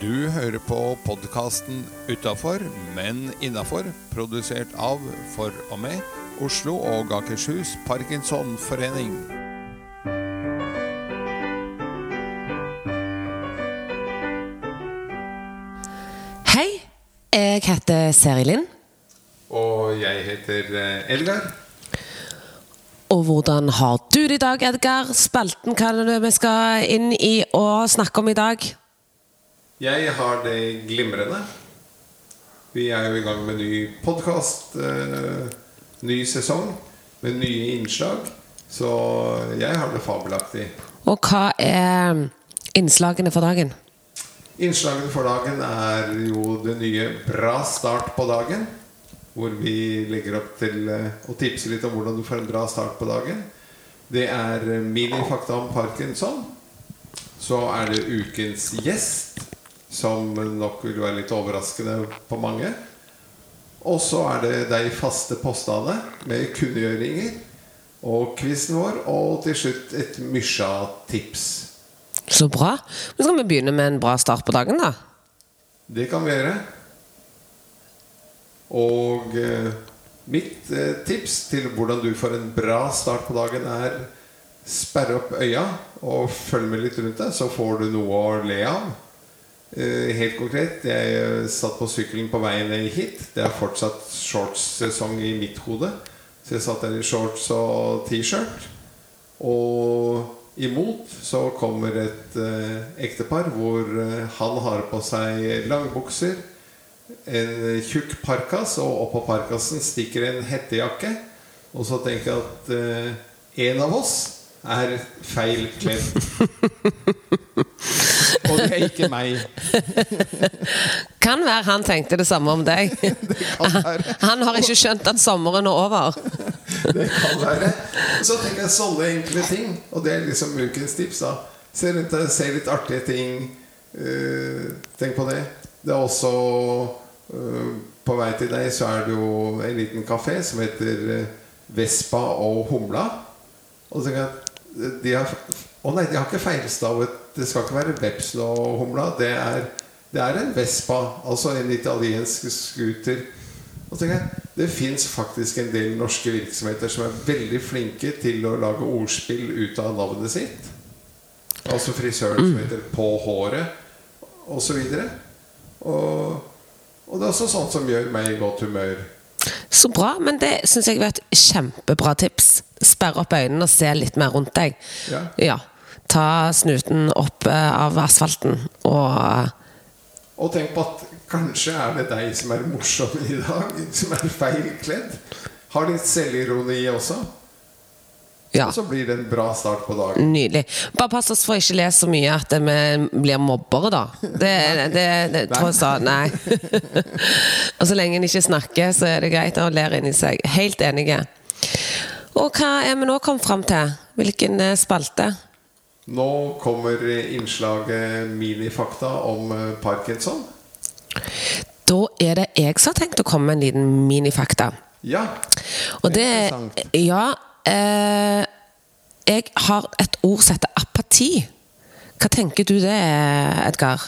Du hører på podkasten 'Utafor, men innafor', produsert av, for og med, Oslo og Akershus Parkinsonforening. Hei, jeg heter Seri Lind. Og jeg heter Edgar. Elgar. Og hvordan har du det i dag, Edgar? Spalten hva er det vi skal inn i og snakke om i dag? Jeg har det glimrende. Vi er jo i gang med ny podkast. Eh, ny sesong med nye innslag. Så jeg har det fabelaktig. Og hva er innslagene for dagen? Innslagene for dagen er jo det nye Bra start på dagen. Hvor vi legger opp til eh, å tipse litt om hvordan du får en bra start på dagen. Det er minifakta om parkinson. Så er det ukens gjest, som nok vil være litt overraskende på mange. Og så er det de faste postene med kunngjøringer. Og quizen vår. Og til slutt et Mysja-tips. Så bra. Men skal vi begynne med en bra start på dagen, da? Det kan vi gjøre. Og eh, mitt eh, tips til hvordan du får en bra start på dagen, er sperre opp øya og følg med litt rundt deg, så får du noe å le av. Eh, helt konkret, jeg eh, satt på sykkelen på veien ned hit. Det er fortsatt shortssesong i mitt hode. Så jeg satt der i shorts og T-skjørt. Og imot så kommer et eh, ektepar hvor eh, han har på seg langbukser, en tjukk parkas, og oppå parkasen stikker en hettejakke. Og så tenker jeg at eh, en av oss er feil kledd. og det er ikke meg. Kan være han tenkte det samme om deg. Han har ikke skjønt at sommeren er over. Det kan være. Så tenker jeg sånne enkle ting. Og det er liksom ukens tips. da Se litt, se litt artige ting. Eh, tenk på det. Det er også eh, På vei til deg så er det jo en liten kafé som heter eh, Vespa og Humla. Og så tenker jeg de har Å nei, de har ikke feilstavet. Det skal ikke være Vepsen og Humla. Det er, det er en Vespa, altså en italiensk scooter. Og tenker jeg, Det fins faktisk en del norske virksomheter som er veldig flinke til å lage ordspill ut av navnet sitt. Altså frisøren som heter På håret, osv. Og, og det er også sånt som gjør meg i godt humør. Så bra, men det syns jeg var et kjempebra tips. Sperre opp øynene og se litt mer rundt deg. Ja. Ta snuten opp eh, av asfalten og Og tenk på at kanskje er det deg som er morsom i dag, som er feil kledd. Har litt selvironi også. Ja. Og så blir det en bra start på dagen. Nydelig. Bare pass oss for å ikke le så mye at vi blir mobbere, da. Det, det, det jeg sa. Nei. og så lenge en ikke snakker, så er det greit å le inni seg. Helt enige. Og hva er vi nå kommet fram til? Hvilken eh, spalte? Nå kommer innslaget Minifakta om eh, parkinson. Da er det jeg som har tenkt å komme med en liten minifakta. Ja. Og det Interessant. Ja. Eh, jeg har et ord som heter apati. Hva tenker du det er, Edgar?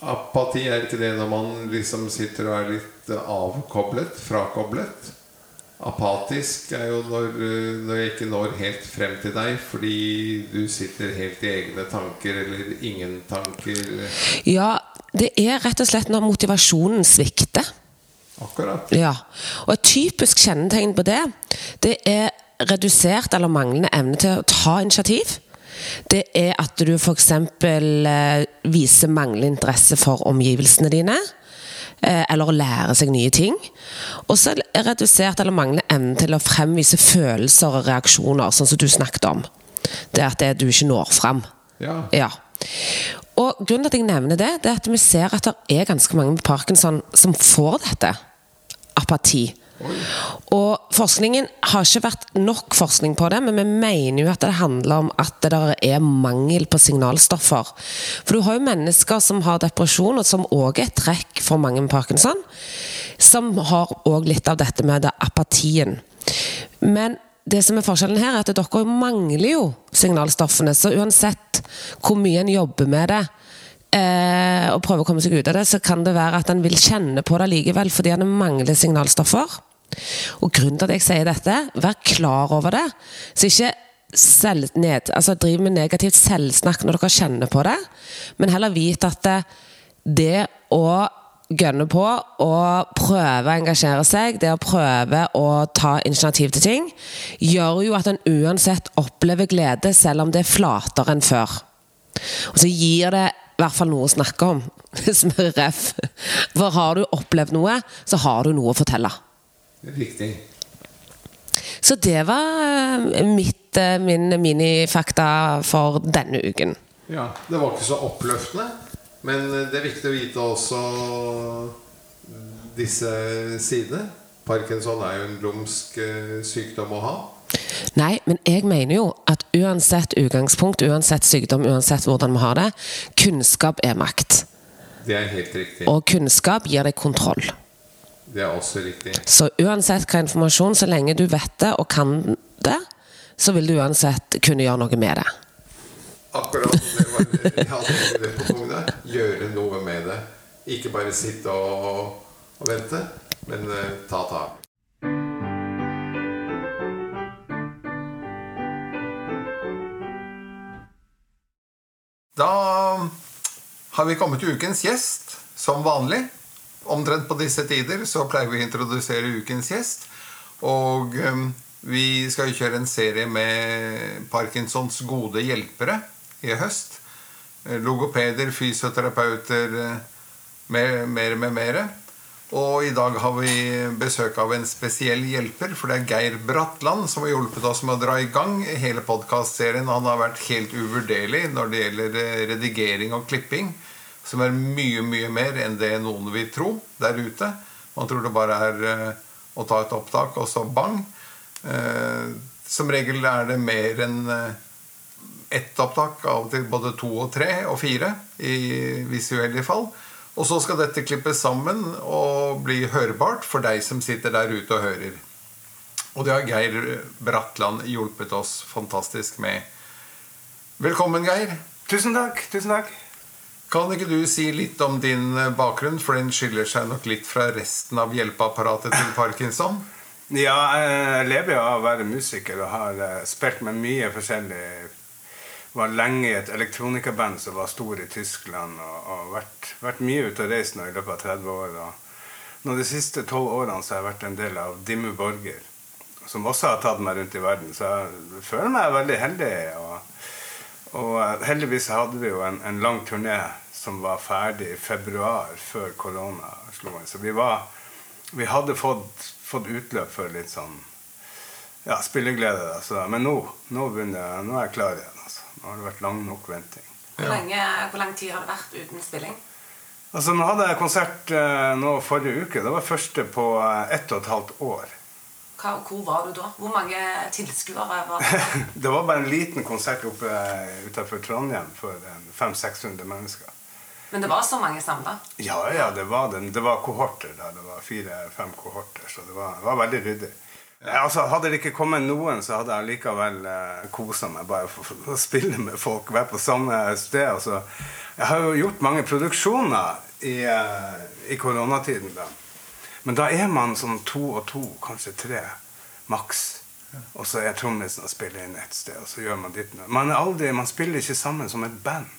Apati er ikke det når man liksom sitter og er litt avkoblet, frakoblet. Apatisk er jo når, eh, når jeg ikke når helt frem til deg fordi du sitter helt i egne tanker eller ingen tanker. Ja, det er rett og slett når motivasjonen svikter. Akkurat. Ja, og et typisk kjennetegn på det, det er redusert eller manglende evne til å ta initiativ. Det er at du f.eks. Eh, viser manglende interesse for omgivelsene dine. Eh, Eller å lære seg nye ting. Og så er redusert eller manglende evne til å fremvise følelser og reaksjoner, sånn som du snakket om. Det er at det, du ikke når fram. Ja. Ja. Og grunnen til at jeg nevner det, det er at vi ser at det er ganske mange med parkinson som får dette. Apati. Og forskningen har ikke vært nok forskning på det, men vi mener jo at det handler om at det der er mangel på signalstoffer. For du har jo mennesker som har depresjon, og som òg er et trekk for mange med parkinson. Som har òg litt av dette med det apatien. Men det som er forskjellen her, er at dere mangler jo signalstoffene. Så uansett hvor mye en jobber med det, eh, og prøver å komme seg ut av det, så kan det være at en vil kjenne på det likevel fordi en mangler signalstoffer. Og grunnen til at jeg sier dette, vær klar over det. Så ikke selv, ned, altså driv med negativt selvsnakk når dere kjenner på det, men heller vit at det, det å gønne på og prøve å engasjere seg, det å prøve å ta initiativ til ting, gjør jo at en uansett opplever glede, selv om det er flatere enn før. Og så gir det i hvert fall noe å snakke om, som ref. For har du opplevd noe, så har du noe å fortelle. Riktig. Så det var eh, mitt, eh, min minifakta for denne uken. Ja, Det var ikke så oppløftende, men det er viktig å vite også disse sidene. Parkinson er jo en lumsk eh, sykdom å ha. Nei, men jeg mener jo at uansett utgangspunkt, uansett sykdom, uansett hvordan vi har det, kunnskap er makt. Det er helt riktig. Og kunnskap gir deg kontroll. Det er også riktig. Så uansett hva informasjon, så lenge du vet det og kan det, så vil du uansett kunne gjøre noe med det. Akkurat det var jeg hadde det på punktet. Gjøre noe med det. Ikke bare sitte og, og vente, men eh, ta tak. Da har vi kommet til ukens gjest, som vanlig. Omtrent på disse tider så pleier vi å introdusere ukens gjest. Og eh, vi skal kjøre en serie med Parkinsons gode hjelpere i høst. Eh, Logopeder, fysioterapeuter, eh, mer, mer med mere. Og i dag har vi besøk av en spesiell hjelper, for det er Geir Bratland som har hjulpet oss med å dra i gang hele podkastserien. Han har vært helt uvurderlig når det gjelder eh, redigering og klipping, som er mye, mye mer enn det noen vil tro der ute. Man tror det bare er eh, å ta et opptak, og så bang. Eh, Som regel er det mer enn eh, ett opptak, av og til både to og tre og fire i visuelle fall. Og så skal dette klippes sammen og bli hørbart for deg som sitter der ute og hører. Og det har Geir Bratland hjulpet oss fantastisk med. Velkommen, Geir. Tusen takk. tusen takk. Kan ikke du si litt om din bakgrunn, for den skiller seg nok litt fra resten av hjelpeapparatet til Parkinson? Ja, jeg lever jo av å være musiker og har eh, spilt med mye forskjellig. Var lenge i et elektronikaband som var stor i Tyskland, og, og vært, vært mye ute og reist nå i løpet av 30 år. Og nå de siste 12 årene så har jeg vært en del av Dimmu Borger, som også har tatt meg rundt i verden. Så jeg føler meg veldig heldig. og og heldigvis hadde vi jo en, en lang turné som var ferdig i februar, før korona slo inn. Så vi, var, vi hadde fått, fått utløp for litt sånn ja, spilleglede. Altså. Men nå, nå, begynner, nå er jeg klar igjen. Altså. Nå har det vært lang nok venting. Hvor, lenge, hvor lang tid har det vært uten spilling? Altså, Nå hadde jeg konsert eh, nå forrige uke. Det var første på eh, ett og et halvt år. Hva, hvor var du da? Hvor mange tilskuere var det? det var bare en liten konsert oppe utenfor Trondheim for 500-600 mennesker. Men det var så mange samla? Ja, ja, det var, det. det var kohorter der. Det var fire-fem kohorter, så det var, det var veldig ryddig. Ja, altså, hadde det ikke kommet noen, så hadde jeg likevel eh, kosa meg bare for å spille med folk. Være på samme sted. Altså. Jeg har jo gjort mange produksjoner i, eh, i koronatiden. da. Men da er man sånn to og to, kanskje tre, maks. Og så er trommisen og spiller inn et sted, og så gjør man ditt. Man, aldri, man spiller ikke sammen som et band.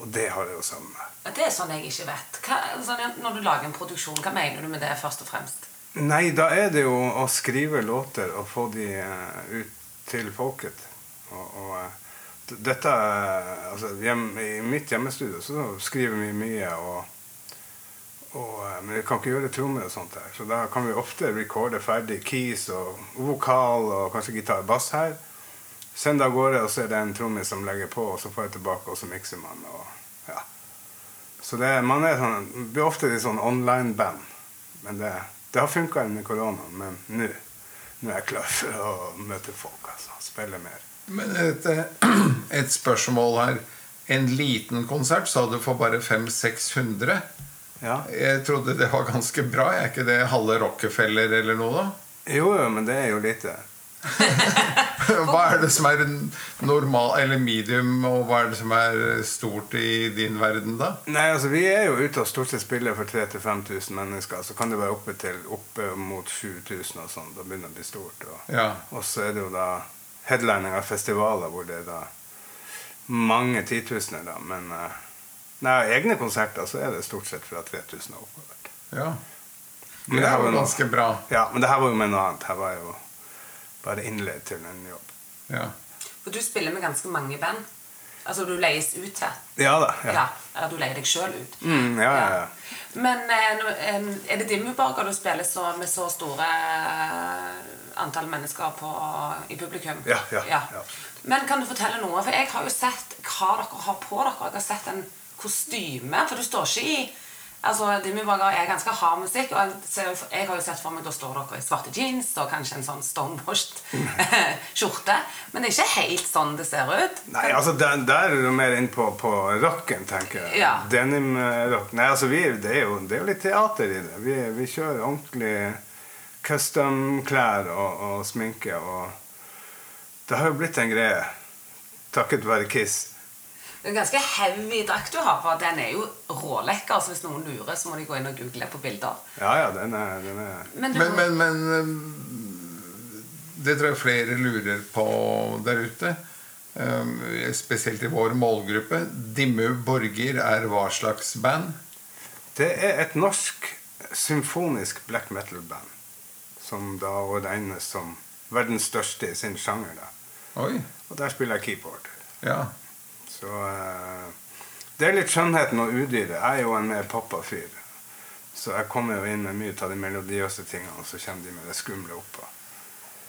Og det har jeg jo sammen med. Det er sånn jeg ikke vet. Hva, sånn, når du lager en produksjon, hva mener du med det først og fremst? Nei, da er det jo å skrive låter og få de uh, ut til folket. Og, og uh, dette altså, hjem, I mitt hjemmestudio så skriver vi mye. og og, men vi kan ikke gjøre trommer og sånt her. Så da kan vi ofte recorde ferdig keys og vokal og kanskje gitar og bass her. Send av gårde, og så er det en trommis som legger på, og så får jeg tilbake, og så mikser man. Og, ja. Så det, man er sånn, blir ofte litt sånn online-band. Men det, det har funka under koronaen. Men nå er jeg klar for å møte folk. altså, Spille mer. Men et, et spørsmål her. En liten konsert sa du for bare 500-600. Ja. Jeg trodde det var ganske bra. Er ikke det halve Rockefeller eller noe, da? Jo, jo, men det er jo lite. hva er det som er normal eller medium, og hva er det som er stort i din verden, da? Nei, altså Vi er jo ute og stort sett spiller for 3000-5000 mennesker. Så kan det være oppe til oppe mot 7000 og sånn. Da begynner det å bli stort. Og, Ja. og så er det jo da headlining av festivaler hvor det er da mange titusener, da. Men eh, nei, egne konserter så er det stort sett fra 3000 og oppover. ja. Men Det det er her jo noe- ganske bra. Ja, men det her var jo med noe annet. Her var jeg jo bare innleid til en jobb. Ja. For du spiller med ganske mange band. Altså du leies ut her. Ja da. Ja. Ja. Eller du leier deg sjøl ut. Mm, ja, ja, ja. Men eh, er det Dimmuborger du spiller så, med så store eh, antall mennesker på, i publikum? Ja, ja, ja. Men kan du fortelle noe? For jeg har jo sett hva dere har på dere. Jeg har sett en kostyme. For du står ikke i Altså, Dimmuborger er ganske hard musikk. Og jeg, jeg har jo sett for meg da står dere i svarte jeans og kanskje en sånn stonewashed skjorte. Men det er ikke helt sånn det ser ut. Nei, altså der, der er du mer inn på, på rocken, tenker jeg. Ja. Denim-rock. Nei, altså vi, det, er jo, det er jo litt teater i det. Vi, vi kjører ordentlig custom-klær og, og sminke. Og det har jo blitt en greie. Takket være Kiss. Det er en ganske heavy drakt du har, for den er jo rålekker. Så hvis noen lurer, så må de gå inn og google på bilder. Ja, ja, den er, den er Men, du, Men, men, men um, Det tror jeg flere lurer på der ute. Um, Spesielt i vår målgruppe. Dimmu Borger er hva slags band? Det er et norsk symfonisk black metal-band. Som da regnes som verdens største i sin sjanger. da. Oi. Og der spiller jeg keyboard. Ja. Så eh, det er litt skjønnheten og udyret. Jeg er jo en mer pappafyr. Så jeg kommer jo inn med mye av de melodiøse tingene, og så kommer de med det skumle oppå.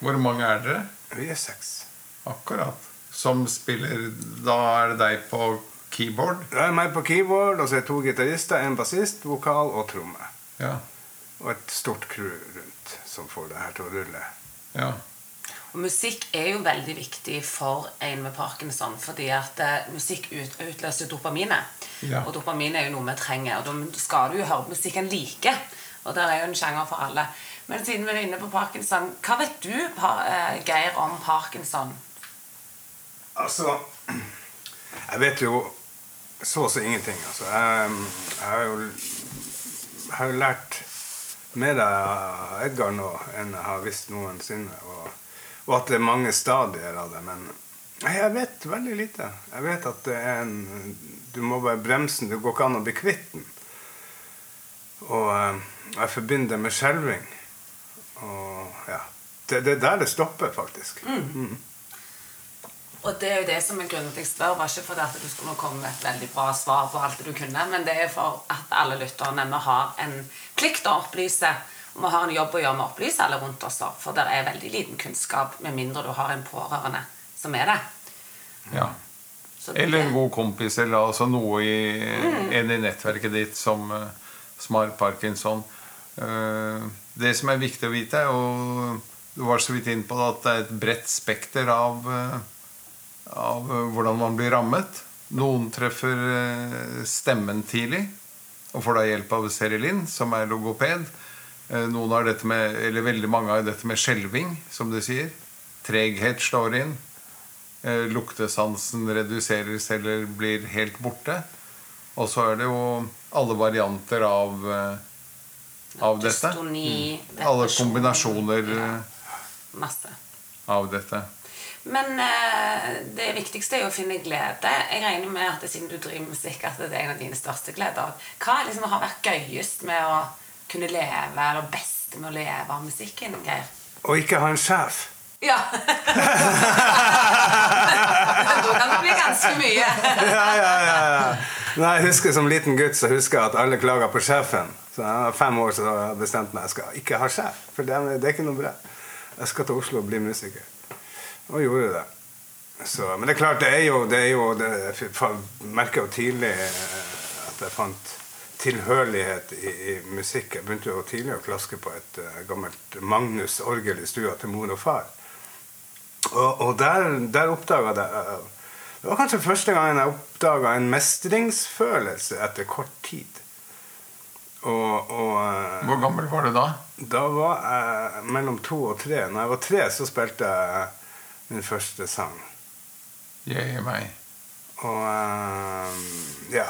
Hvor mange er dere? Vi er seks. Akkurat. Som spiller Da er det deg på keyboard? Det er meg på keyboard, og så er det to gitarister, en bassist, vokal og tromme. Ja. Og et stort crew rundt som får det her til å rulle. ja. Og musikk er jo veldig viktig for en med parkinson, fordi at eh, musikk ut, utløser dopaminet. Ja. Og dopamin er jo noe vi trenger, og da skal du jo høre musikk en liker. Og der er jo en sjanger for alle. Men siden vi er inne på parkinson, hva vet du, pa, eh, Geir, om parkinson? Altså Jeg vet jo så å si ingenting. Altså. Jeg, jeg har jo jeg har jo lært mer av Edgar nå enn jeg har visst noensinne. Og, og at det er mange stadier av det. Men jeg vet veldig lite. Jeg vet at det er en Du må bare bremse den. Det går ikke an å bli kvitt den. Og eh, jeg forbinder det med skjelving. Og ja. Det, det er der det stopper, faktisk. Og det er jo det som er grunnen til at jeg spør, var ikke fordi at du skulle komme med et veldig bra svar på alt du kunne, men det er for at alle lytterne vi har en plikt å opplyse. Vi har en jobb å gjøre med å opplyse alle rundt oss, for det er veldig liten kunnskap med mindre du har en pårørende som er det. ja. Det- Eller en god kompis, eller altså noe i, en i nettverket ditt som, eh, som har parkinson. Eh, Det som er viktig å vite, er jo Du var så vidt inn på det at det er et bredt spekter av, eh, av hvordan man blir rammet. Noen treffer stemmen tidlig og får da hjelp av Serilin, som er logoped. Eh, Noen har dette med, eller Veldig mange har dette med skjelving, som du sier. Treghet slår inn. Eh, luktesansen reduseres eller blir helt borte. Og så er det jo alle varianter av, eh, av dette. Dystoni, Alle kombinasjoner ja, Masse. av dette. Men det viktigste er jo å finne glede. Jeg regner med at siden du driver med musikk, at det er en av dine største gleder. Hva liksom har vært gøyest med å kunne leve, eller beste med å leve av musikken, Geir? Og ikke ha en sjef. Ja. da kan det bli ganske mye. ja, ja, ja, ja. Nei, jeg husker Som liten gutt så husker jeg at alle klaga på sjefen. Så jeg var fem år så jeg bestemte meg jeg skal ikke ha sjef. For det, det er ikke noe bra. Jeg skal til Oslo og bli musiker. Og gjorde det. Så, men det er klart, det er jo, det er jo det, Jeg merka jo tidlig at jeg fant tilhørighet i, i musikk. Jeg begynte jo tidlig å klaske på et uh, gammelt Magnus-orgel i stua til mor og far. Og, og der, der oppdaga jeg uh, Det var kanskje første gangen jeg oppdaga en mestringsfølelse etter kort tid. Og, og uh, Hvor gammel var du da? da var jeg mellom to og tre. Når jeg var tre, så spilte jeg min første sang. Jeg meg. Og ja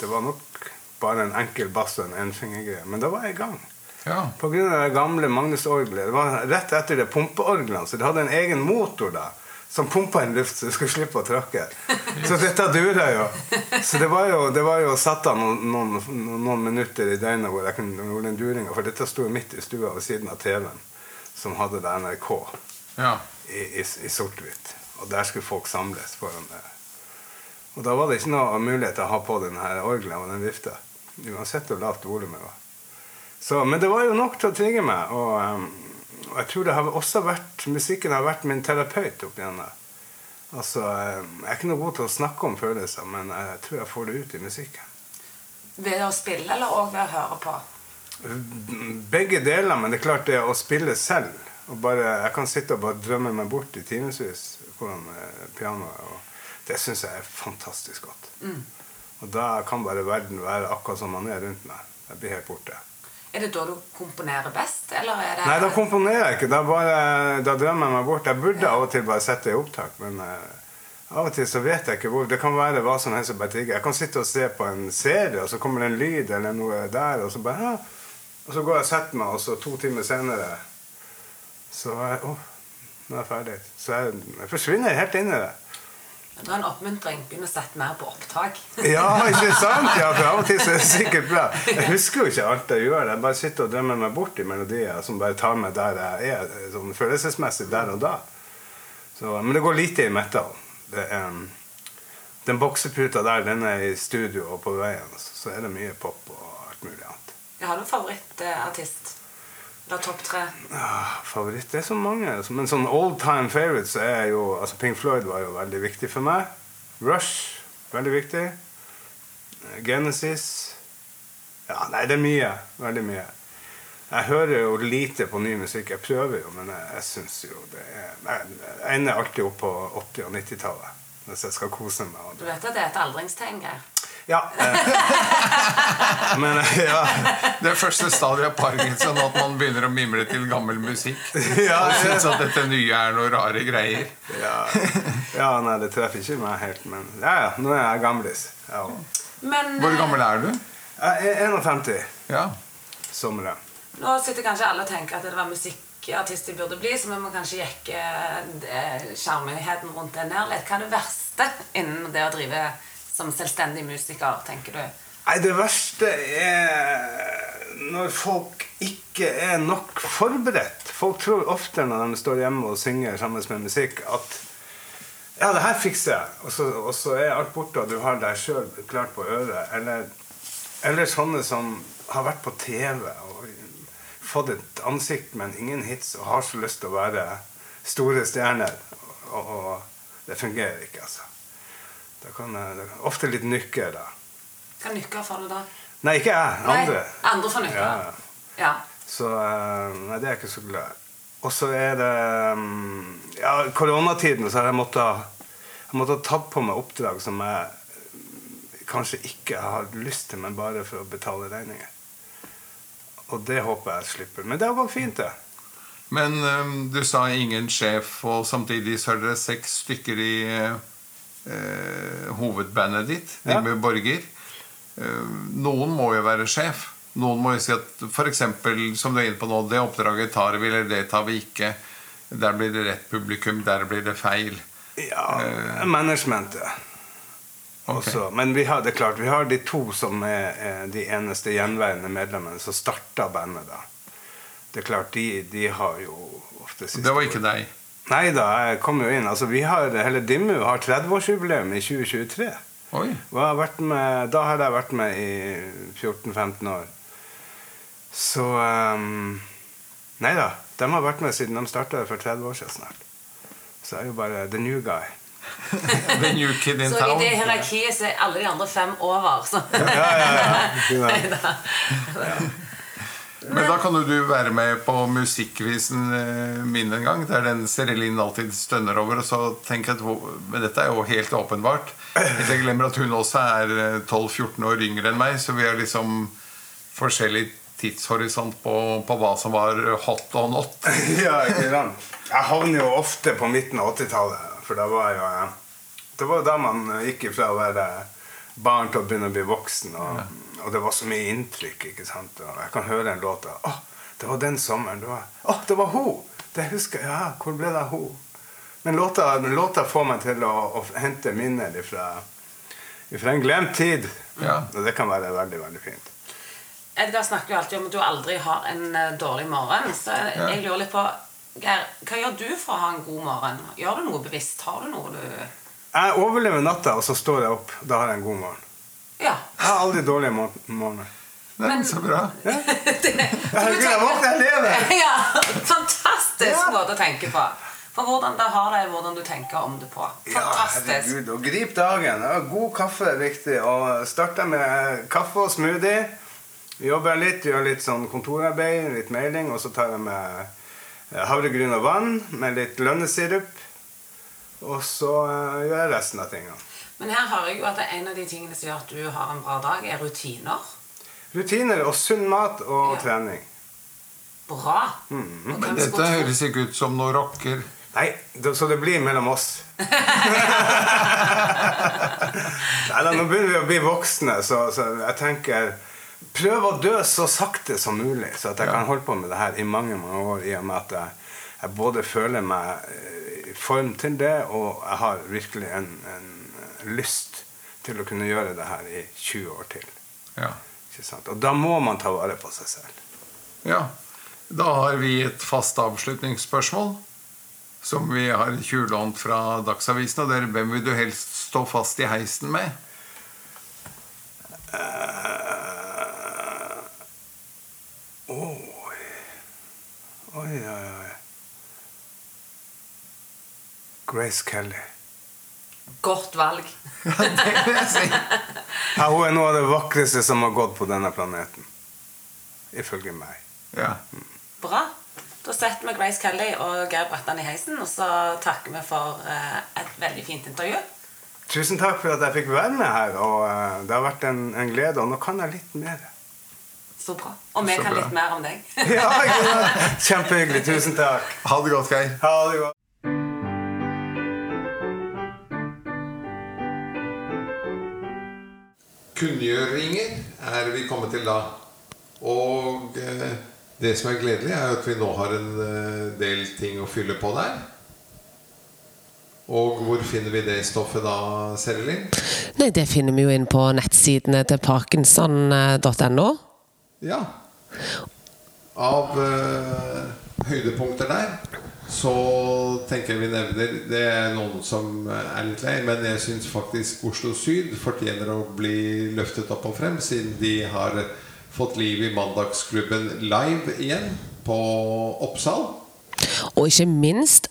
Det var nok bare en enkel bass og en enfingergreie. Men da var jeg i gang. Ja. På grunn av det gamle Magnus-orgelet. Det var rett etter det pumpeorglene, så det hadde en egen motor da. Som pumpa inn luft, så du skulle slippe å tråkke. Så dette dura jo. Så det var jo, det var jo satt av noen, noen, noen minutter i døgnet hvor jeg kunne gjøre den duringa. For dette sto midt i stua ved siden av TV-en, som hadde det NRK ja. i, i, i sort-hvitt. Og der skulle folk samles foran det. Og da var det ikke noe mulighet til å ha på den her orgelet og den vifta. Uansett hvor lavt volumet var. Så, men det var jo nok til å trigge meg. Og, um, og jeg tror det har også vært musikken har vært min terapeut opp igjennom. Altså, um, jeg er ikke noe god til å snakke om følelser, men jeg tror jeg får det ut i musikken. Ved å spille, eller òg ved å høre på? Begge deler, men det er klart det å spille selv og bare, Jeg kan sitte og bare drømme meg bort i timevis foran eh, pianoet. og Det syns jeg er fantastisk godt. Og da kan bare verden være akkurat som man er rundt meg. Jeg blir helt borte. Er det da du komponerer best, eller er det Nei, da komponerer jeg ikke. Da, bare, da drømmer jeg meg bort. Jeg burde av og til bare sette i opptak, men eh, av og til så vet jeg ikke hvor. Det kan være hva som helst som bare trigger. Jeg kan sitte og se på en serie, og så kommer det en lyd eller noe der, og så bare ja. Og så går jeg og setter meg, og så to timer senere så er jeg Å, nå er jeg ferdig. Så jeg, jeg forsvinner helt inn i det. Det er en oppmuntring. Begynn å sette mer på opptak. Ja, ikke sant? Ja, for av og til så er det sikkert bra. Jeg husker jo ikke alt jeg gjør. Jeg bare sitter og drømmer meg bort i melodier som bare tar meg der jeg er, sånn følelsesmessig der og da. Så, men det går lite i metal. Det um, den bokseputa der, den er i studio og på veien. Så, så er det mye pop og alt mulig annet. Jeg har du favorittartist? Eller topp tre? Ah, favoritt? Det er så mange. Men sånn old time favorites er jo altså Pink Floyd var jo veldig viktig for meg. Rush veldig viktig. Eh, Genesis Ja, nei, det er mye. Veldig mye. Jeg hører jo lite på ny musikk. Jeg prøver jo, men jeg, jeg syns jo det er Jeg jeg ender alltid opp på 80- og 90-tallet hvis jeg skal kose meg. Du vet at det er et aldringstegn, Geir? Ja. Men eh, ja. Det første stadiet av parkinson at man begynner å mimre til gammel musikk. Ja, Og syns at dette nye er noe rare greier. Ja. ja, nei, det treffer ikke meg helt, men ja, ja, nå er jeg gamlis. Ja. Men Hvor eh, gammel er du? Jeg er 51 Ja. sommeren. nå sitter kanskje alle og tenker at det var musikkartist de burde bli, så vi må kanskje jekke eh, sjarmigheten rundt det ned litt. Hva er det verste innen det å drive som selvstendig musiker, tenker du? Nei, det verste er når folk ikke er nok forberedt. Folk tror ofte når de står hjemme og synger sammen med musikk, at ja, det her fikser jeg. Og så, og så er alt borte, og du har deg sjøl klart på øret. Eller, eller sånne som har vært på TV og fått et ansikt, men ingen hits, og har så lyst til å være store stjerner. Og, og det fungerer ikke, altså. Da kan det er ofte litt nykker, da. Hva nykker får du da? Nei, ikke jeg. Andre. Nei, andre får nykker. Ja. Ja. Så eh, Nei, det er jeg ikke så glad i. Og så er det mm, Ja, koronatiden så har jeg måttet Jeg måtte ha tatt på meg oppdrag som jeg mm, kanskje ikke har lyst til, men bare for å betale regninger. Og det håper jeg slipper. Men det har gått fint, det. Men um, du sa ingen sjef, og samtidig så er dere seks stykker i øh, hovedbandet ditt, Ja. med Borger. Eh, noen må jo være sjef. Noen må jo si at f.eks. som du er inne på nå, det oppdraget tar vi, eller det tar vi ikke. Der blir det rett publikum, der blir det feil. Ja, managementet. Okay. Men vi har, det klart, vi har de to som er, er de eneste gjenværende medlemmene som starta bandet. da. Det er klart, de, de har jo ofte siste Det var ikke deg. Nei da, jeg kom jo inn. Altså, vi har, hele Dimmu har 30-årsjubileum i 2023. Oi. Og jeg har vært med, da har jeg vært med i 14-15 år. Så um, Nei da. De har vært med siden de starta for 30 år siden snart. Så jeg er jo bare the new guy. The new kid in Så i det hierarkiet så er alle de andre fem over. Så. Ja, ja, ja. Men da kan jo du være med på musikkvisen eh, min en gang. Der den Serelin alltid stønner over. Og så tenker jeg at Men dette er jo helt åpenbart. Jeg glemmer at hun også er eh, 12-14 år yngre enn meg, så vi har liksom forskjellig tidshorisont på, på hva som var hot og not. ja, ikke sant? Jeg havner jo ofte på midten av 80-tallet. For da var jo eh, Det var da man gikk ifra å være barn til å begynne å bli voksen. Og, og det var så mye inntrykk. ikke sant? Og jeg kan høre en låt og, Å, det var den sommeren. Det var, å, det var hun! Det husker jeg. Ja, hvor ble det av hun? Men låta, låta får meg til å, å hente minner fra en glemt tid. Ja. Og det kan være veldig, veldig fint. Edgar snakker jo alltid om at du aldri har en eh, dårlig morgen. Så jeg lurer litt på Geir, hva gjør du for å ha en god morgen? Gjør du noe bevisst? Har du noe du Jeg overlever natta, og så står jeg opp. Da har jeg en god morgen. Ja. Jeg har aldri dårlige mor- morgener. Det er så bra. Herregud, jeg våkner, jeg lever! ja, Fantastisk Ja. måte å tenke på. For hvordan det har deg, hvordan du tenker om det på. Ja, Fantastisk. herregud. Og grip dagen. God kaffe er viktig. Og starte med kaffe og smoothie. Jobber litt, gjør litt sånn kontorarbeid, litt mailing, og så tar jeg med havregryn og vann med litt lønnesirup. Og så eh, gjør jeg resten av tingene. Men her hører jeg jo at en av de tingene som gjør at du har en bra dag, er rutiner. Rutiner og sunn mat og Ja. trening. Bra. Mm. -hmm. Men dette høres ikke ut som noe rocker. Nei, så det blir mellom oss. Nei da, nå begynner vi å bli voksne, så, så jeg tenker Prøv å dø så sakte som mulig, så at jeg kan holde på med det her i mange mange år. I og med at jeg, jeg både føler meg eh, form til det, og jeg har virkelig en, en lyst til å kunne gjøre det her i 20 år til. Ja. Ikke sant? Og da må man ta vare på seg selv. ja. Da har vi et fast avslutningsspørsmål som vi har tjuvlånt fra Dagsavisen. Og det er hvem vil du helst stå fast i heisen med? Uh, oh. Oi, oi, oi. Grace Kelly. Godt valg. det vil jeg si. Ja, hun er noe av det vakreste som har gått på denne planeten. Ifølge meg. Ja. Bra. Da setter vi Grace Kelly og Geir Brattan i heisen, og så takker vi for eh, et veldig fint intervju. Tusen takk for at jeg fikk være med her. og eh, Det har vært en, en glede. Og nå kan jeg litt mer. Så bra. Og vi kan bra. litt mer om deg. Ja, ja. Kjempehyggelig. Tusen takk. Ha det godt, Geir. Ha det godt. Kunngjøringer er vi kommet til da. Og eh, det som er gledelig, er at vi nå har en eh, del ting å fylle på der. Og hvor finner vi det stoffet da, Serelin? Nei, det finner vi jo inn på nettsidene til parkinson.no. Ja. Av eh, høydepunkter der så tenker jeg vi nevner Det er noen som er litt lei, men jeg syns faktisk Oslo Syd fortjener å bli løftet opp og frem, siden de har fått liv i Mandagsklubben live igjen på Oppsal. Og ikke minst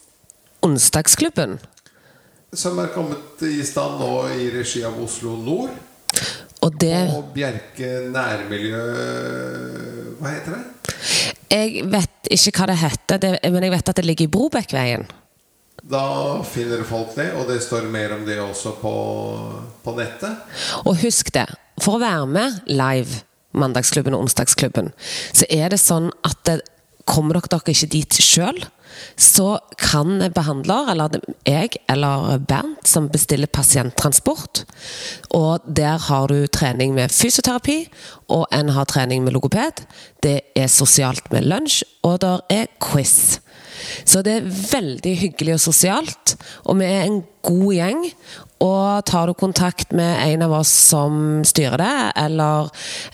Onsdagsklubben. Som er kommet i stand nå i regi av Oslo Nord. Og det Og Bjerke nærmiljø Hva heter det? Jeg vet ikke hva det heter, det, men jeg vet at det ligger i Brobekkveien. Da finner folk det, og det står mer om det også på, på nettet. Og husk det, for å være med live Mandagsklubben og Onsdagsklubben, så er det sånn at det, kommer dere dere ikke dit sjøl, så kan behandler, eller jeg eller Bernt, som bestiller pasienttransport, og der har du trening med fysioterapi, og en har trening med logoped. Det er sosialt med lunsj, og der er quiz. Så det er veldig hyggelig og sosialt, og vi er en god gjeng. Og tar du kontakt med en av oss som styrer det, eller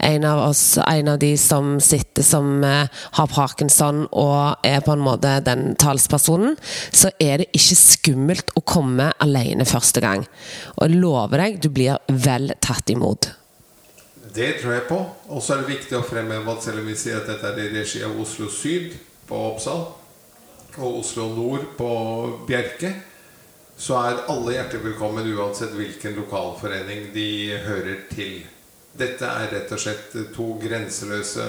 en av, oss, en av de som sitter som eh, har parkinson og er på en måte den talspersonen, så er det ikke skummelt å komme alene første gang. Og jeg lover deg, du blir vel tatt imot. Det tror jeg på. Og så er det viktig å fremheve at selv om vi sier at dette er i regi av Oslo Syd på Oppsal og Oslo Nord på Bjerke, så er alle hjertelig velkommen uansett hvilken lokalforening de hører til. Dette er rett og slett to grenseløse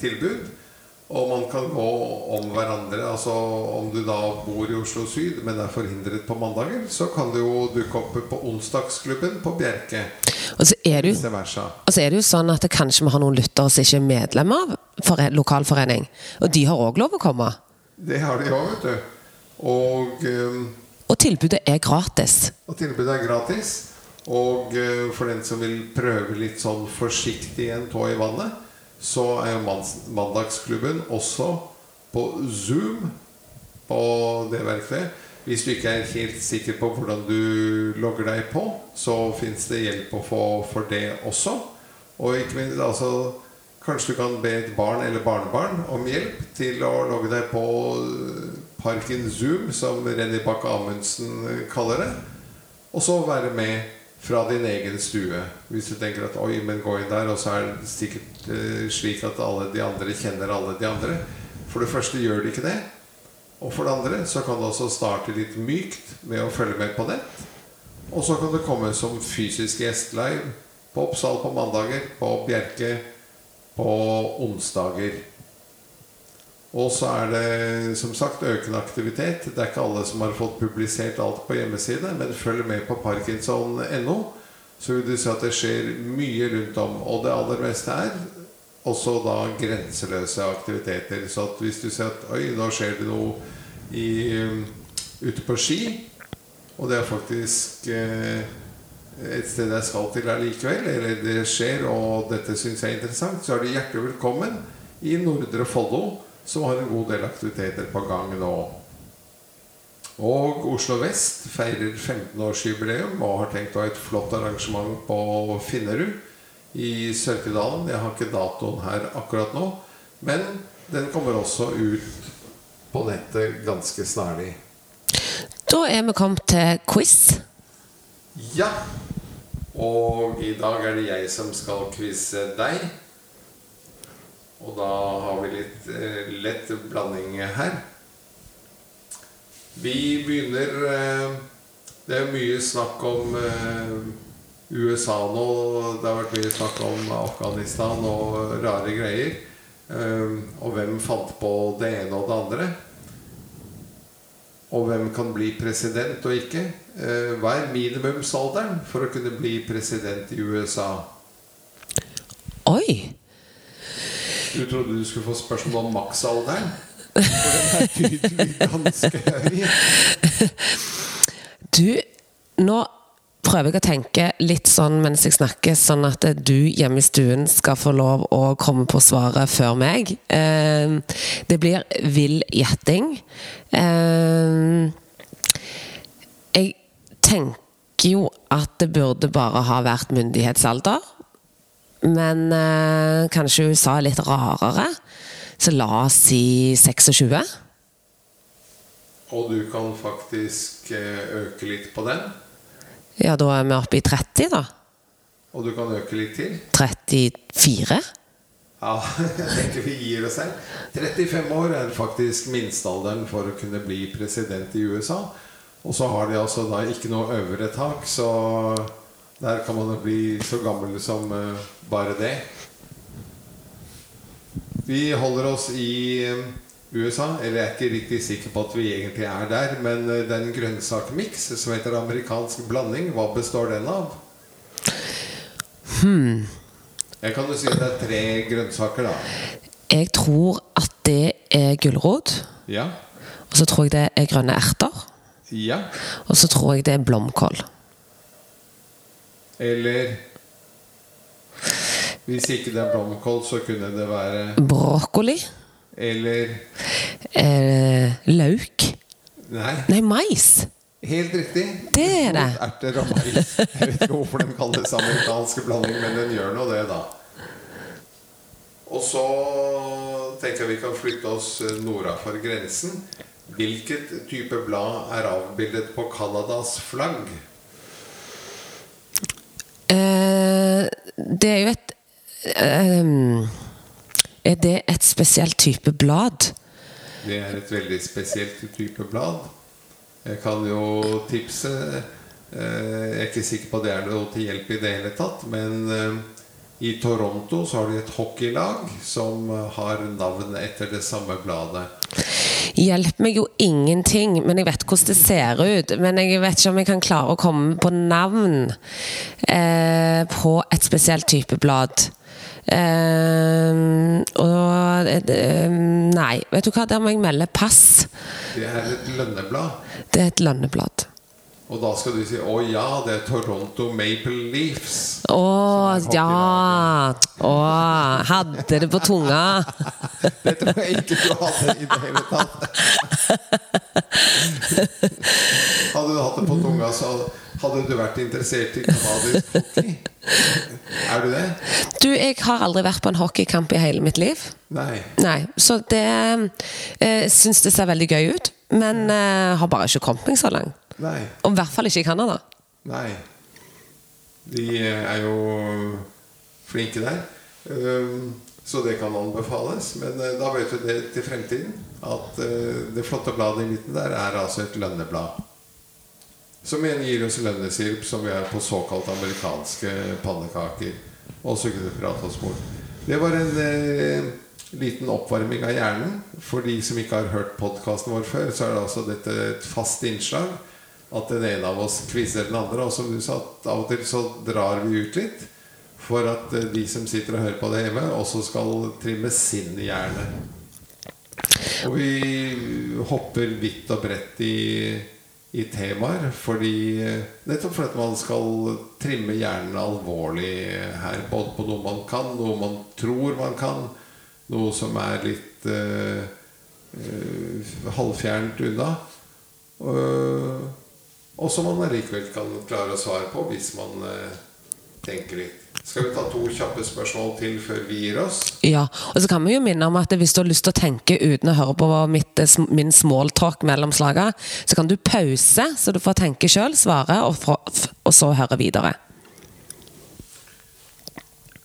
tilbud. Og man kan gå om hverandre. Altså Om du da bor i Oslo Syd, men er forhindret på mandager, så kan du jo dukke opp på onsdagsklubben på Bjerke. Og så er det jo Og så er det jo sånn at det kanskje vi har noen lyttere som ikke er medlem av fore- lokalforening. Og de har òg lov å komme. Det har de òg, vet du. Og, eh, Og tilbudet er gratis. og tilbudet er gratis. Og eh, for den som vil prøve litt sånn forsiktig en tå i vannet, så er jo Mandagsklubben også på Zoom på det verktøyet. Hvis du ikke er helt sikker på hvordan du logger deg på, så fins det hjelp å få for det også. Og ikke minst altså Kanskje du kan be et barn eller barnebarn om hjelp til å logge deg på eh, Parken Zoom, som Renny Bakke Amundsen kaller det. Og så være med fra din egen stue. Hvis du tenker at oi, men gå inn der, og så er det sikkert eh, slik at alle de andre kjenner alle de andre. For det første gjør de ikke det. Og for det andre så kan du også starte litt mykt med å følge med på nett. Og så kan du komme som fysisk gjest live på Oppsal på mandager, på Bjerke på onsdager. Og så er det som sagt økende aktivitet. Det er ikke alle som har fått publisert alt på hjemmeside, men følg med på parkinson.no, så vil du se at det skjer mye rundt om. Og det aller meste er også da grenseløse aktiviteter. Så at hvis du ser at oi, nå skjer det noe i, um, ute på ski, og det er faktisk eh, et sted jeg skal til allikevel, eller det skjer, og dette syns jeg er interessant, så er du hjertelig velkommen i Nordre Follo, som har en god del aktiviteter på gang nå. Og Oslo Vest feirer 15-årsjubileum og har tenkt å ha et flott arrangement på Finnerud i Sørkedalen. Jeg har ikke datoen her akkurat nå, men den kommer også ut på nettet ganske snarlig. Da er vi kommet til quiz. Ja. Og i dag er det jeg som skal quize deg. Og da har vi litt eh, lett blanding her. Vi begynner eh, Det er mye snakk om eh, USA nå. Det har vært mye snakk om Afghanistan og rare greier. Eh, og hvem fant på det ene og det andre. Og hvem kan bli president og ikke. Eh, Hva er minimumsalderen for å kunne bli president i USA? Oi! Du trodde du skulle få spørsmål om maksalderen? For den er tydelig ganske høy. Du, nå prøver jeg å tenke litt sånn mens jeg snakker, sånn at du hjemme i stuen skal få lov å komme på svaret før meg. Eh, Det blir vill gjetting. Eh, Jeg tenker jo at det burde bare ha vært myndighetsalder. Men eh, kanskje USA er litt rarere. Så la oss si 26. Og du kan faktisk eh, øke litt på den. Ja, da er vi oppe i 30, da. Og du kan øke litt til. 34. Ja, jeg tenker vi gir oss her. 35 år er faktisk minstealderen for å kunne bli president i USA. Og så har de altså da ikke noe øvre tak, så der kan man jo bli så gammel som eh, bare det. Vi holder oss i eh, USA, eller jeg er ikke riktig sikker på at vi egentlig er der, men eh, det er en grønnsakmiks som heter amerikansk blanding. Hva består den av? Jeg kan jo si at det er tre grønnsaker, da. Jeg tror at det er gulrot. Ja. Og så tror jeg det er grønne erter. Ja. Og så tror jeg det er blomkål. Eller Hvis ikke det er blomkål, så kunne det være Brokkoli. Eller Eh, lauk. Nei, Nei, mais. helt riktig. Det er det. Erter og mais. Jeg vet ikke hvorfor de kaller det amerikansk blanding, men den gjør nå det, da. Og så tenker jeg vi kan flytte oss nordafor grensen. Hvilket type blad er avbildet på Canadas flagg? Eh, det er jo et eh, Er det et spesielt type blad? Det er et veldig spesielt type blad. Jeg kan jo tipse eh, Jeg er ikke sikker på at det er noe til hjelp i det hele tatt, men eh, i Toronto så har de et hockeylag som har navn etter det samme bladet. hjelper meg jo ingenting, men jeg vet hvordan det ser ut. Men jeg vet ikke om jeg kan klare å komme på navn eh, på et spesielt type blad. Eh, og eh, Nei, vet du hva, der må jeg melde pass. Det er et lønneblad. Det er et lønneblad. Og da skal du si 'Å ja, det er Toronto Maple Leafs'. Å ja! Å, hadde det på tunga. Det tror jeg ikke du hadde i det hele tatt. Hadde du hatt det på tunga, så hadde du vært interessert i canadisk hockey. Er du det? Du, jeg har aldri vært på en hockeykamp i hele mitt liv. Nei. Nei, så det eh, syns det ser veldig gøy ut. Men eh, har bare ikke kommet meg så langt. Nei. Og i hvert fall ikke i Canada. Nei. De er jo flinke der. Um, Så det kan anbefales. Men eh, da vet du det til fremtiden. At eh, det flotte bladet i midten der er altså et lønneblad. Som igjen gir oss lønnesirup, som vi er på såkalt amerikanske pannekaker. Og sukkerprat og. Det var en eh, liten oppvarming av hjernen. For de som ikke har hørt podkasten vår før, så er det altså dette et fast innslag. At den ene av oss quizer den andre. Og som du sa, av og til så drar vi ut litt. For at eh, de som sitter og hører på det hjemme, også skal trimme sin hjerne. Og vi hopper vidt og bredt i, i temaer fordi Nettopp fordi man skal trimme hjernen alvorlig her. Både på noe man kan, noe man tror man kan, noe som er litt uh, uh, halvfjernt unna. Og, og som man allikevel kan klare å svare på hvis man eh, tenker litt. Skal vi ta to kjappe spørsmål til før vi gir oss? Ja, og så kan vi jo minne om at hvis du har lyst til å tenke uten å høre på mitt, eh, min smalltalk mellom slagene, så kan du pause, så du får tenke sjøl, svare, og, få- og så høre videre.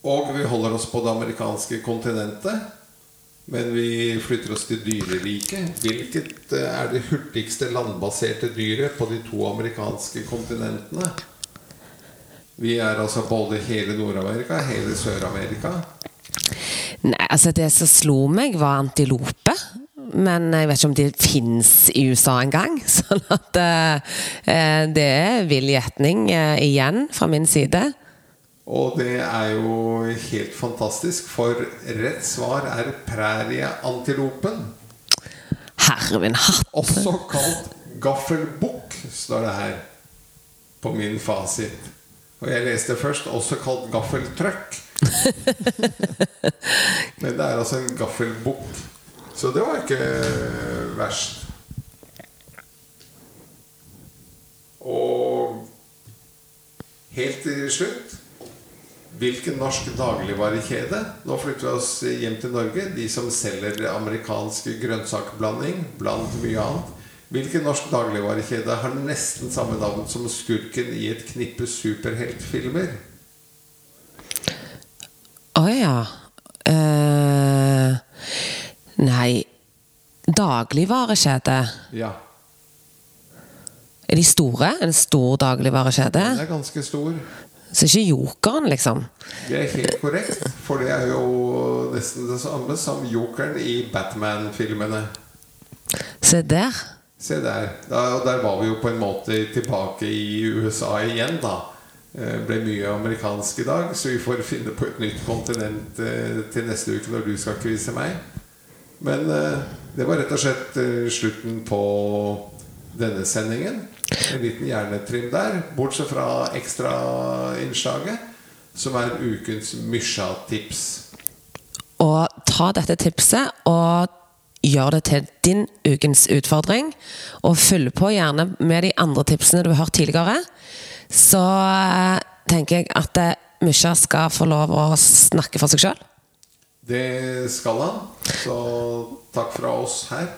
Og vi holder oss på det amerikanske kontinentet. Men vi flytter oss til dyreriket. Hvilket eh, er det hurtigste landbaserte dyret på de to amerikanske kontinentene? Vi er altså både hele Nord-Amerika, hele Sør-Amerika. Nei, altså Det som slo meg, var antilope. Men jeg vet ikke om de fins i USA engang. Sånn at uh, det er vill gjetning uh, igjen fra min side. Og det er jo helt fantastisk, for rett svar er prærieantilopen. min hatt. Også kalt gaffelbukk, står det her på min fasit. Og jeg leste først også kalt gaffeltrøkk. Men det er altså en gaffelbukk. Så det var ikke verst. Og helt til slutt Hvilken norsk dagligvarekjede Nå flytter vi oss hjem til Norge. De som selger amerikansk grønnsakblanding blant mye annet. Hvilken norsk dagligvarekjede har nesten samme navn som skurken i et knippe superheltfilmer? Å ja. Uh, nei Dagligvarekjede. Ja, Er de store? En stor dagligvarekjede? den er ganske stor. Så ikke Jokeren, liksom? Det er helt korrekt, for det er jo nesten det samme som jokeren i Batman-filmene. Se der. Se der. Da, og der var vi jo på en måte tilbake i USA igjen, da. Det ble mye amerikansk i dag, så vi får finne på et nytt kontinent eh, til neste uke når du skal quize meg. Men eh, det var rett og slett eh, slutten på denne sendingen. En liten hjernetrim der, bortsett fra ekstrainnslaget, som er ukens Mysja-tips. Og ta dette tipset og gjør det til din ukens utfordring. Og følg på gjerne med de andre tipsene du har hørt tidligere. Så eh, tenker jeg at eh, Mysja skal få lov å snakke for seg sjøl. Det skal han. Så takk fra oss her.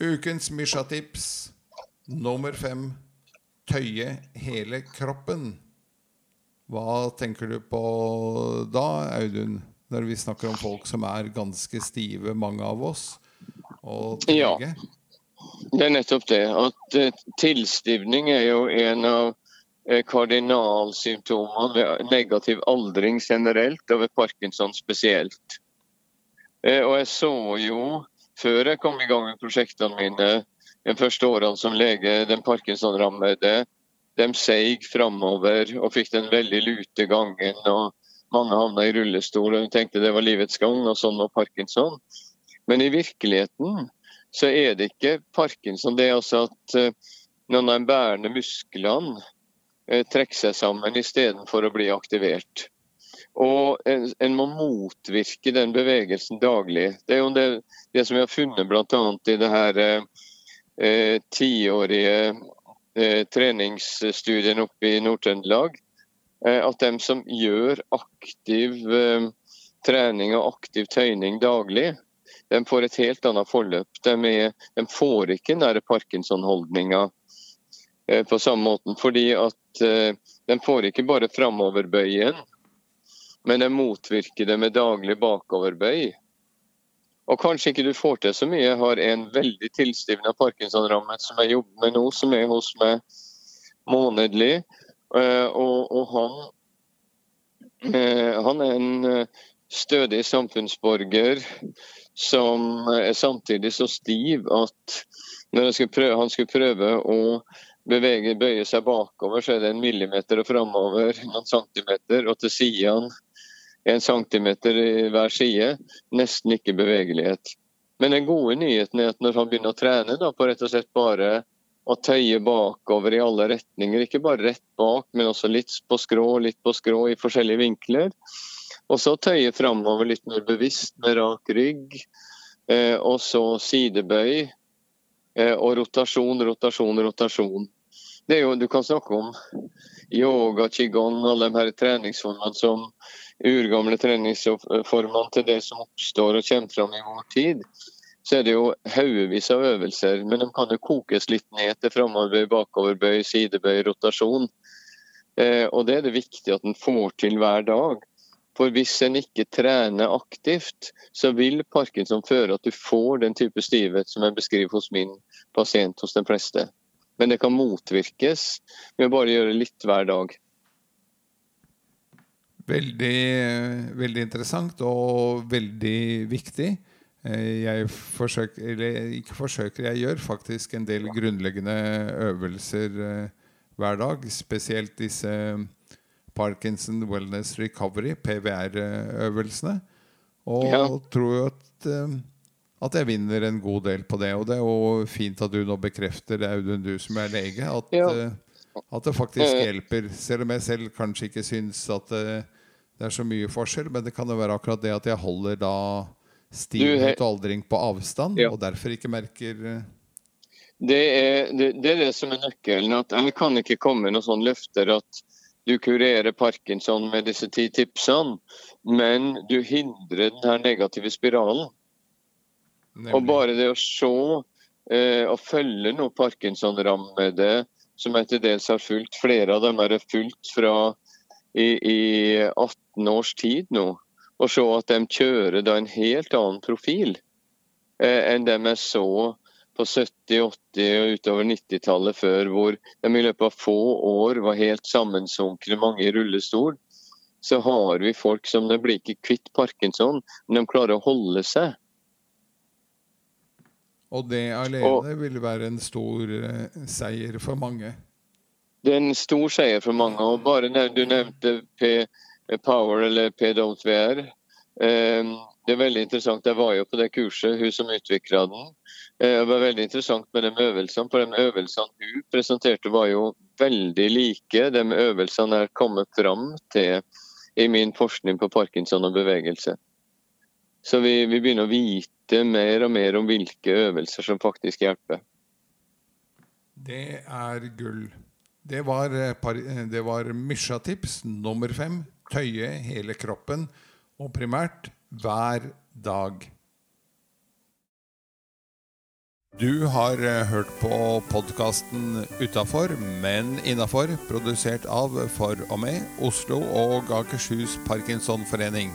Ukens Misha-tips nummer fem tøye hele kroppen. Hva tenker du på da, Audun, når vi snakker om folk som er ganske stive, mange av oss? Og Ja. Det er nettopp det. At eh, tilstivning er jo en av kardinalsymptomene ved negativ aldring generelt og ved parkinson spesielt. Eh, og jeg så jo, før jeg kom i gang med prosjektene mine de første årene som lege, den parkinson-rammede, de seig framover og fikk den veldig lute gangen. og Mange havna i rullestol og tenkte det var livets gang, og sånn var parkinson. Men i virkeligheten så er det ikke parkinson. Det er altså at eh, noen av de bærende musklene eh, trekker seg sammen istedenfor å bli aktivert. Og en, en, må motvirke den bevegelsen daglig. Det er jo det, det som vi har funnet bl.a. i det her eh, tiårige eh, treningsstudien oppe i Nord-Trøndelag. Eh, at de som gjør aktiv eh, trening og aktiv tøyning daglig, de får et helt annet forløp. De, er, de får ikke den Parkinson-holdninga eh, på samme måten. Fordi at den får ikke bare framoverbøyen, men den motvirker det med daglig bakoverbøy. Og kanskje ikke du får til så mye. Jeg har en veldig tilstivna Parkinson-rammet som jeg jobber med nå, som er hos meg månedlig. Eh, og, og han, han er en stødig samfunnsborger som er samtidig så stiv at når skulle prøve, han skulle prøve å bevege, bøyer seg bakover, så er det en millimeter og framover noen centimeter, og til sidene en centimeter i hver side. Nesten ikke bevegelighet. Men den gode nyheten er at når han begynner å trene da, på rett og slett bare å tøye bakover i alle retninger, ikke bare rett bak, men også litt på skrå, litt på skrå i forskjellige vinkler, og så tøye framover litt mer bevisst med rak rygg. Eh, og så sidebøy. Eh, og rotasjon, rotasjon, rotasjon. Det er jo, Du kan snakke om yoga, qigong, alle de her treningsformene som urgamle treningsformene til det som oppstår og kommer fram i vår tid. Så er det jo haugevis av øvelser, men de kan jo kokes litt ned til framoverbøy, bakoverbøy, sidebøy, rotasjon. Eh, og det er det viktig at en får til hver dag. For hvis en ikke trener aktivt, så vil parkinson føre at du får den type stivhet som jeg beskriver hos min pasient hos de fleste. Men det kan motvirkes med å bare gjøre litt hver dag. Veldig, veldig interessant og veldig viktig. Eh, jeg forsøker, eller ikke forsøker, jeg gjør faktisk en del grunnleggende øvelser eh, hver dag. Spesielt disse Parkinson Wellness Recovery, PVR-øvelsene. Og ja. tror jo at, eh, at, jeg vinner en god del på det. Og det er jo fint at du nå bekrefter, Audun, du som er lege, at, ja. uh, at det faktisk eh. hjelper. Selv om jeg selv kanskje ikke syns at det, det er så mye forskjell, men det kan jo være akkurat det at jeg holder da stivhet og aldring på avstand, ja. og derfor ikke merker det er det, det er det, som er nøkkelen. at Jeg kan ikke komme med noen sånne løfter at du kurerer parkinson med disse ti tipsene, men du hindrer den her negative spiralen. Nemlig. Og bare det å se eh, og følge noen parkinson-rammede som jeg til dels har fulgt, flere av dem jeg fulgt fra i, i 18 års tid nå, og se at de kjører da en helt annen profil eh, enn dem jeg så på 70-, 80- og utover 90-tallet før, hvor de i løpet av få år var helt sammensunkne, mange i rullestol, så har vi folk som de blir ikke kvitt parkinson, men de klarer å holde seg. Og det alene og, vil være en stor uh, seier for mange? Det er en stor seier for mange. og bare Du nevnte P-Power eller P-Don't-VR. Um, det er veldig interessant. Jeg var jo på det kurset, hun som utvikla den. Eh, det var veldig interessant med de øvelsene. For de øvelsene hun presenterte var jo veldig like de øvelsene jeg har kommet fram til i min forskning på parkinson og bevegelse. Så vi, vi, begynner å vite mer og mer om hvilke øvelser som faktisk hjelper. Det er gull. Det var, eh, eh, det var Mysja-tips nummer fem. Tøye hele kroppen. Og primært hver dag. Du har eh, hørt på podkasten Utafor, men innafor, produsert av For og med Oslo og Akershus Parkinsonforening.